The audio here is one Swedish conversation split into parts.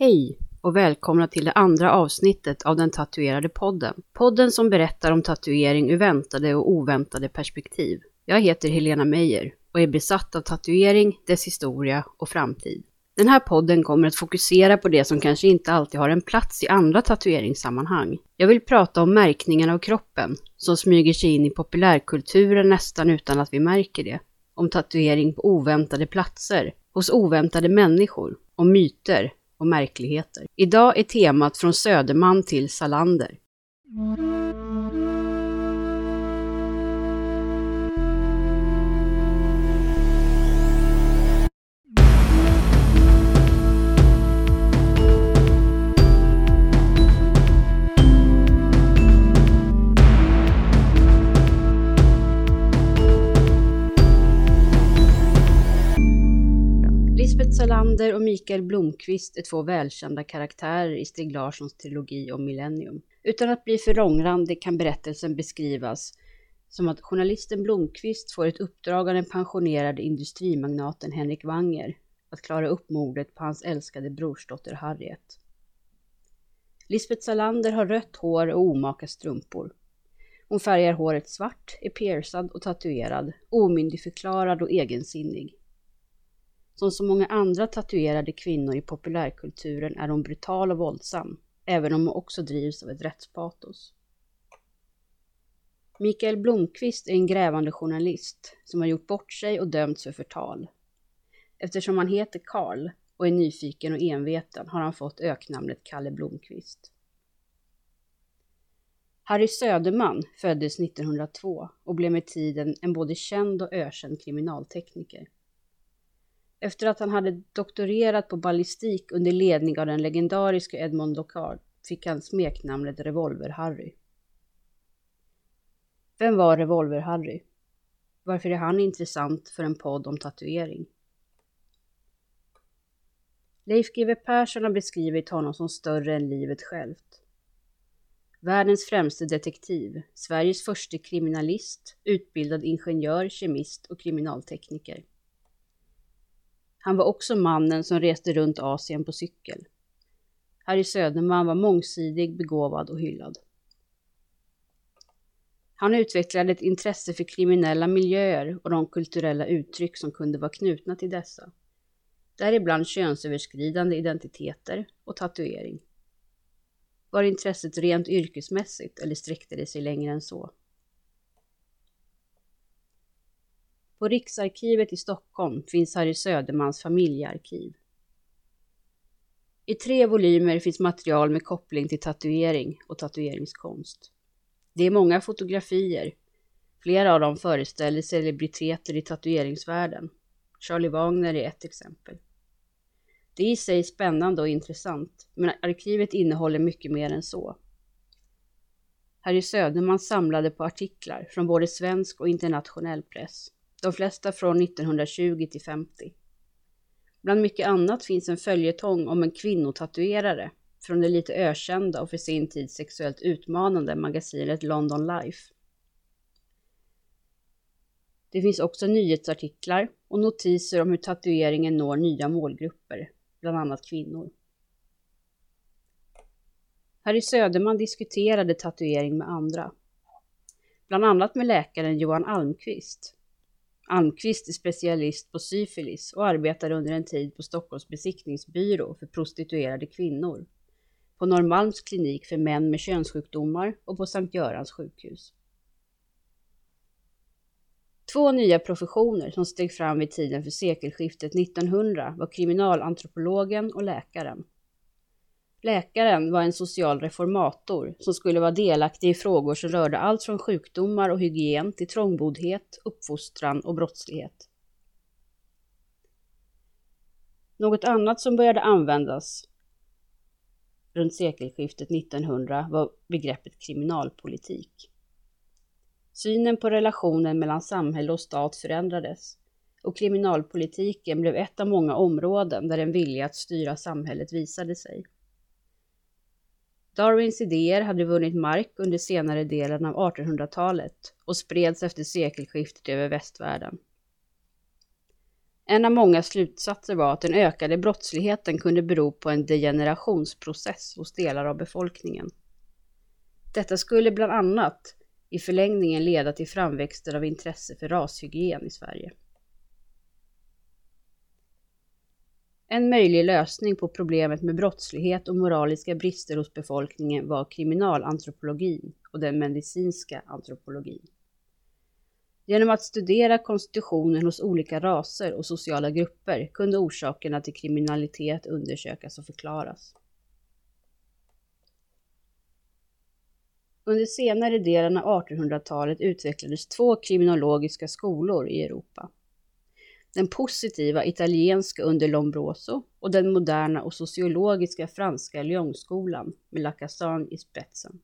Hej och välkomna till det andra avsnittet av den tatuerade podden. Podden som berättar om tatuering ur väntade och oväntade perspektiv. Jag heter Helena Meijer och är besatt av tatuering, dess historia och framtid. Den här podden kommer att fokusera på det som kanske inte alltid har en plats i andra tatueringssammanhang. Jag vill prata om märkningen av kroppen som smyger sig in i populärkulturen nästan utan att vi märker det. Om tatuering på oväntade platser, hos oväntade människor, om myter och märkligheter. Idag är temat från Söderman till Salander. Lisbeth Salander och Mikael Blomqvist är två välkända karaktärer i Stig Larssons trilogi om Millennium. Utan att bli för långrandig kan berättelsen beskrivas som att journalisten Blomqvist får ett uppdrag av den pensionerade industrimagnaten Henrik Wanger att klara upp mordet på hans älskade brorsdotter Harriet. Lisbeth Salander har rött hår och omaka strumpor. Hon färgar håret svart, är piercad och tatuerad, omyndigförklarad och egensinnig. Som så många andra tatuerade kvinnor i populärkulturen är hon brutal och våldsam, även om hon också drivs av ett rättspatos. Mikael Blomqvist är en grävande journalist som har gjort bort sig och dömts för förtal. Eftersom han heter Karl och är nyfiken och enveten har han fått öknamnet Kalle Blomqvist. Harry Söderman föddes 1902 och blev med tiden en både känd och ökänd kriminaltekniker. Efter att han hade doktorerat på ballistik under ledning av den legendariska Edmond Locard fick han smeknamnet Revolver-Harry. Vem var Revolver-Harry? Varför är han intressant för en podd om tatuering? Leif GW Persson har beskrivit honom som större än livet självt. Världens främste detektiv, Sveriges första kriminalist, utbildad ingenjör, kemist och kriminaltekniker. Han var också mannen som reste runt Asien på cykel. Harry Söderman var mångsidig, begåvad och hyllad. Han utvecklade ett intresse för kriminella miljöer och de kulturella uttryck som kunde vara knutna till dessa. Däribland könsöverskridande identiteter och tatuering. Var intresset rent yrkesmässigt eller sträckte det sig längre än så? På Riksarkivet i Stockholm finns Harry Södermans familjearkiv. I tre volymer finns material med koppling till tatuering och tatueringskonst. Det är många fotografier. Flera av dem föreställer celebriteter i tatueringsvärlden. Charlie Wagner är ett exempel. Det är i sig spännande och intressant, men arkivet innehåller mycket mer än så. Harry Söderman samlade på artiklar från både svensk och internationell press de flesta från 1920 till 50. Bland mycket annat finns en följetong om en kvinnotatuerare från det lite ökända och för sin tid sexuellt utmanande magasinet London Life. Det finns också nyhetsartiklar och notiser om hur tatueringen når nya målgrupper, bland annat kvinnor. Harry Söderman diskuterade tatuering med andra. Bland annat med läkaren Johan Almqvist Almqvist är specialist på syfilis och arbetade under en tid på Stockholms besiktningsbyrå för prostituerade kvinnor, på Norrmalms klinik för män med könssjukdomar och på Sankt Görans sjukhus. Två nya professioner som steg fram vid tiden för sekelskiftet 1900 var kriminalantropologen och läkaren. Läkaren var en social reformator som skulle vara delaktig i frågor som rörde allt från sjukdomar och hygien till trångboddhet, uppfostran och brottslighet. Något annat som började användas runt sekelskiftet 1900 var begreppet kriminalpolitik. Synen på relationen mellan samhälle och stat förändrades och kriminalpolitiken blev ett av många områden där en vilja att styra samhället visade sig. Darwins idéer hade vunnit mark under senare delen av 1800-talet och spreds efter sekelskiftet över västvärlden. En av många slutsatser var att den ökade brottsligheten kunde bero på en degenerationsprocess hos delar av befolkningen. Detta skulle bland annat i förlängningen leda till framväxten av intresse för rashygien i Sverige. En möjlig lösning på problemet med brottslighet och moraliska brister hos befolkningen var kriminalantropologin och den medicinska antropologin. Genom att studera konstitutionen hos olika raser och sociala grupper kunde orsakerna till kriminalitet undersökas och förklaras. Under senare delen av 1800-talet utvecklades två kriminologiska skolor i Europa. Den positiva italienska under Lombroso och den moderna och sociologiska franska Lyonskolan med Lacassagne i spetsen.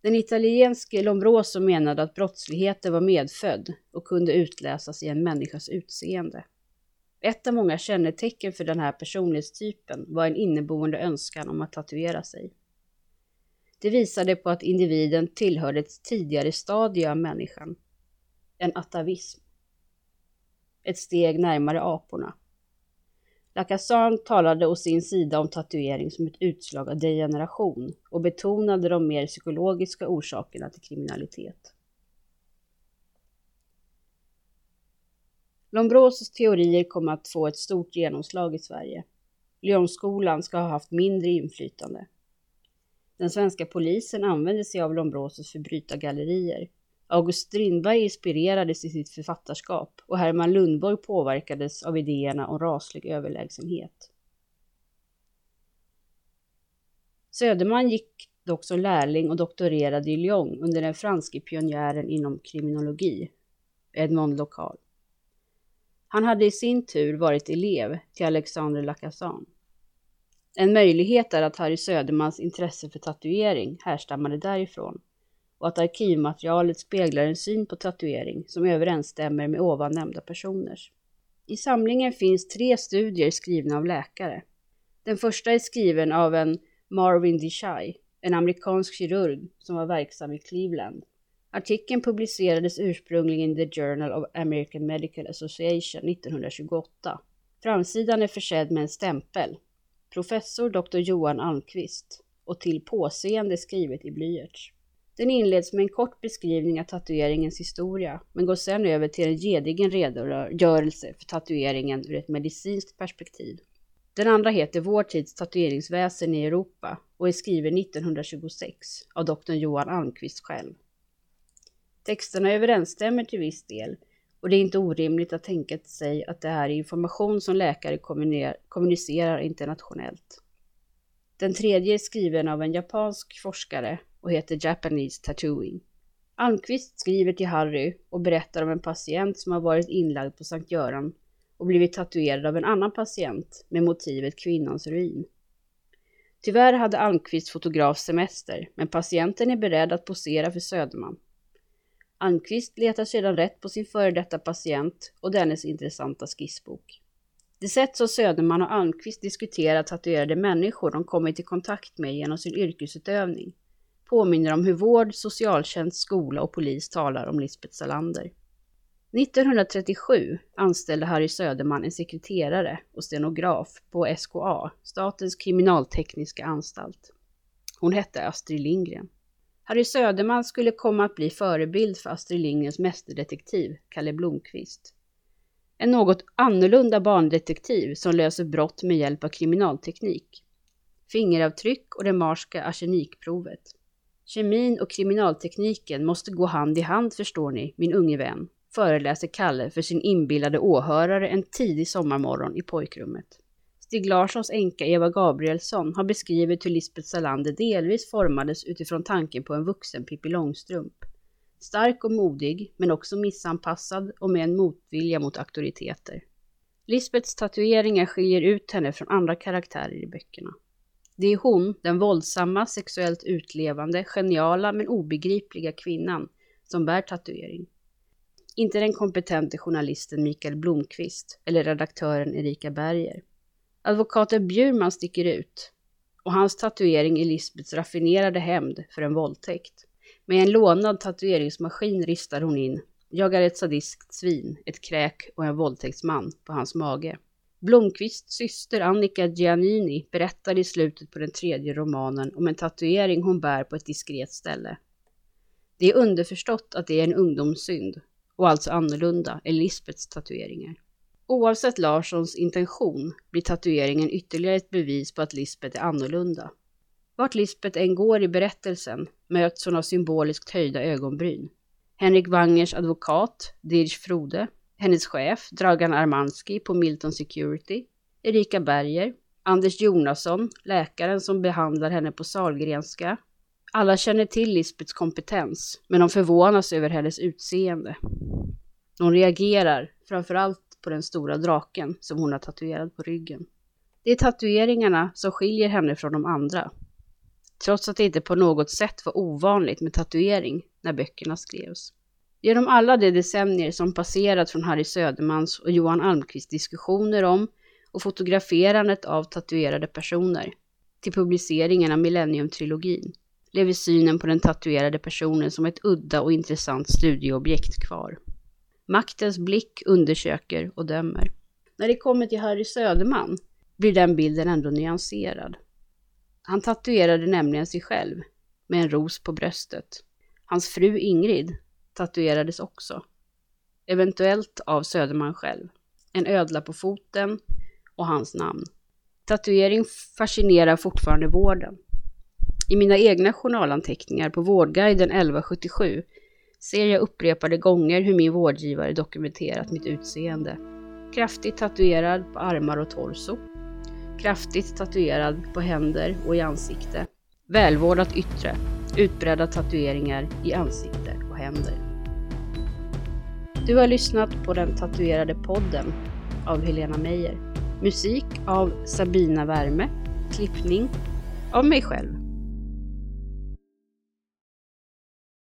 Den italienske Lombroso menade att brottsligheten var medfödd och kunde utläsas i en människas utseende. Ett av många kännetecken för den här personlighetstypen var en inneboende önskan om att tatuera sig. Det visade på att individen tillhörde ett tidigare stadie av människan, en atavism. Ett steg närmare aporna. Lacassan talade å sin sida om tatuering som ett utslag av degeneration och betonade de mer psykologiska orsakerna till kriminalitet. Lombrosos teorier kom att få ett stort genomslag i Sverige. Lyonskolan ska ha haft mindre inflytande. Den svenska polisen använde sig av Lombrosos förbrytargallerier. August Strindberg inspirerades i sitt författarskap och Herman Lundborg påverkades av idéerna om raslig överlägsenhet. Söderman gick dock som lärling och doktorerade i Lyon under den franske pionjären inom kriminologi, Edmond Local. Han hade i sin tur varit elev till Alexandre Lacassan. En möjlighet är att Harry Södermans intresse för tatuering härstammade därifrån och att arkivmaterialet speglar en syn på tatuering som överensstämmer med ovan nämnda personers. I samlingen finns tre studier skrivna av läkare. Den första är skriven av en Marvin Desai, en amerikansk kirurg som var verksam i Cleveland. Artikeln publicerades ursprungligen i The Journal of American Medical Association 1928. Framsidan är försedd med en stämpel professor Dr. Johan Almqvist och till påseende skrivet i blyerts. Den inleds med en kort beskrivning av tatueringens historia, men går sedan över till en gedigen redogörelse för tatueringen ur ett medicinskt perspektiv. Den andra heter Vår tids tatueringsväsen i Europa och är skriven 1926 av doktor Johan Almqvist själv. Texterna överensstämmer till viss del och det är inte orimligt att tänka sig att det här är information som läkare kommunicerar internationellt. Den tredje är skriven av en japansk forskare och heter Japanese Tattooing. Almqvist skriver till Harry och berättar om en patient som har varit inlagd på Sankt Göran och blivit tatuerad av en annan patient med motivet kvinnans ruin. Tyvärr hade Almqvist fotograf semester, men patienten är beredd att posera för Söderman. Almqvist letar sedan rätt på sin före detta patient och dennes intressanta skissbok. Det sätt som Söderman och Almqvist diskuterar tatuerade människor de kommit i kontakt med genom sin yrkesutövning påminner om hur vård, socialtjänst, skola och polis talar om Lisbeth Salander. 1937 anställde Harry Söderman en sekreterare och stenograf på SKA, Statens kriminaltekniska anstalt. Hon hette Astrid Lindgren. Harry Söderman skulle komma att bli förebild för Astrid Lindgrens mästerdetektiv, Kalle Blomqvist. En något annorlunda barndetektiv som löser brott med hjälp av kriminalteknik. Fingeravtryck och det marska arsenikprovet. Kemin och kriminaltekniken måste gå hand i hand förstår ni, min unge vän, föreläser Kalle för sin inbillade åhörare en tidig sommarmorgon i pojkrummet. Stig Larssons änka Eva Gabrielsson har beskrivit hur Lisbeth Salander delvis formades utifrån tanken på en vuxen Pippi Långstrump. Stark och modig, men också missanpassad och med en motvilja mot auktoriteter. Lisbeths tatueringar skiljer ut henne från andra karaktärer i böckerna. Det är hon, den våldsamma, sexuellt utlevande, geniala men obegripliga kvinnan, som bär tatuering. Inte den kompetente journalisten Mikael Blomqvist eller redaktören Erika Berger. Advokaten Bjurman sticker ut och hans tatuering är Lisbets raffinerade hämnd för en våldtäkt. Med en lånad tatueringsmaskin ristar hon in ”Jag är ett sadistiskt svin, ett kräk och en våldtäktsman på hans mage. Blomqvists syster Annika Giannini berättar i slutet på den tredje romanen om en tatuering hon bär på ett diskret ställe. Det är underförstått att det är en ungdomssynd och alltså annorlunda än Lisbets tatueringar. Oavsett Larssons intention blir tatueringen ytterligare ett bevis på att Lisbeth är annorlunda. Vart Lisbeth än går i berättelsen möts hon av symboliskt höjda ögonbryn. Henrik Wangers advokat, Dirch Frode, hennes chef, Dragan Armanski på Milton Security, Erika Berger, Anders Jonasson, läkaren som behandlar henne på Salgrenska. Alla känner till Lisbets kompetens, men de förvånas över hennes utseende. De reagerar, framförallt på den stora draken som hon har tatuerad på ryggen. Det är tatueringarna som skiljer henne från de andra. Trots att det inte på något sätt var ovanligt med tatuering när böckerna skrevs. Genom alla de decennier som passerat från Harry Södermans och Johan Almqvists diskussioner om och fotograferandet av tatuerade personer till publiceringen av Millennium-trilogin lever synen på den tatuerade personen som ett udda och intressant studieobjekt kvar. Maktens blick undersöker och dömer. När det kommer till Harry Söderman blir den bilden ändå nyanserad. Han tatuerade nämligen sig själv med en ros på bröstet. Hans fru Ingrid tatuerades också. Eventuellt av Söderman själv. En ödla på foten och hans namn. Tatuering fascinerar fortfarande vården. I mina egna journalanteckningar på Vårdguiden 1177 ser jag upprepade gånger hur min vårdgivare dokumenterat mitt utseende. Kraftigt tatuerad på armar och torso. Kraftigt tatuerad på händer och i ansikte. Välvårdat yttre. Utbredda tatueringar i ansikte och händer. Du har lyssnat på den tatuerade podden av Helena Meijer. Musik av Sabina Värme. Klippning av mig själv.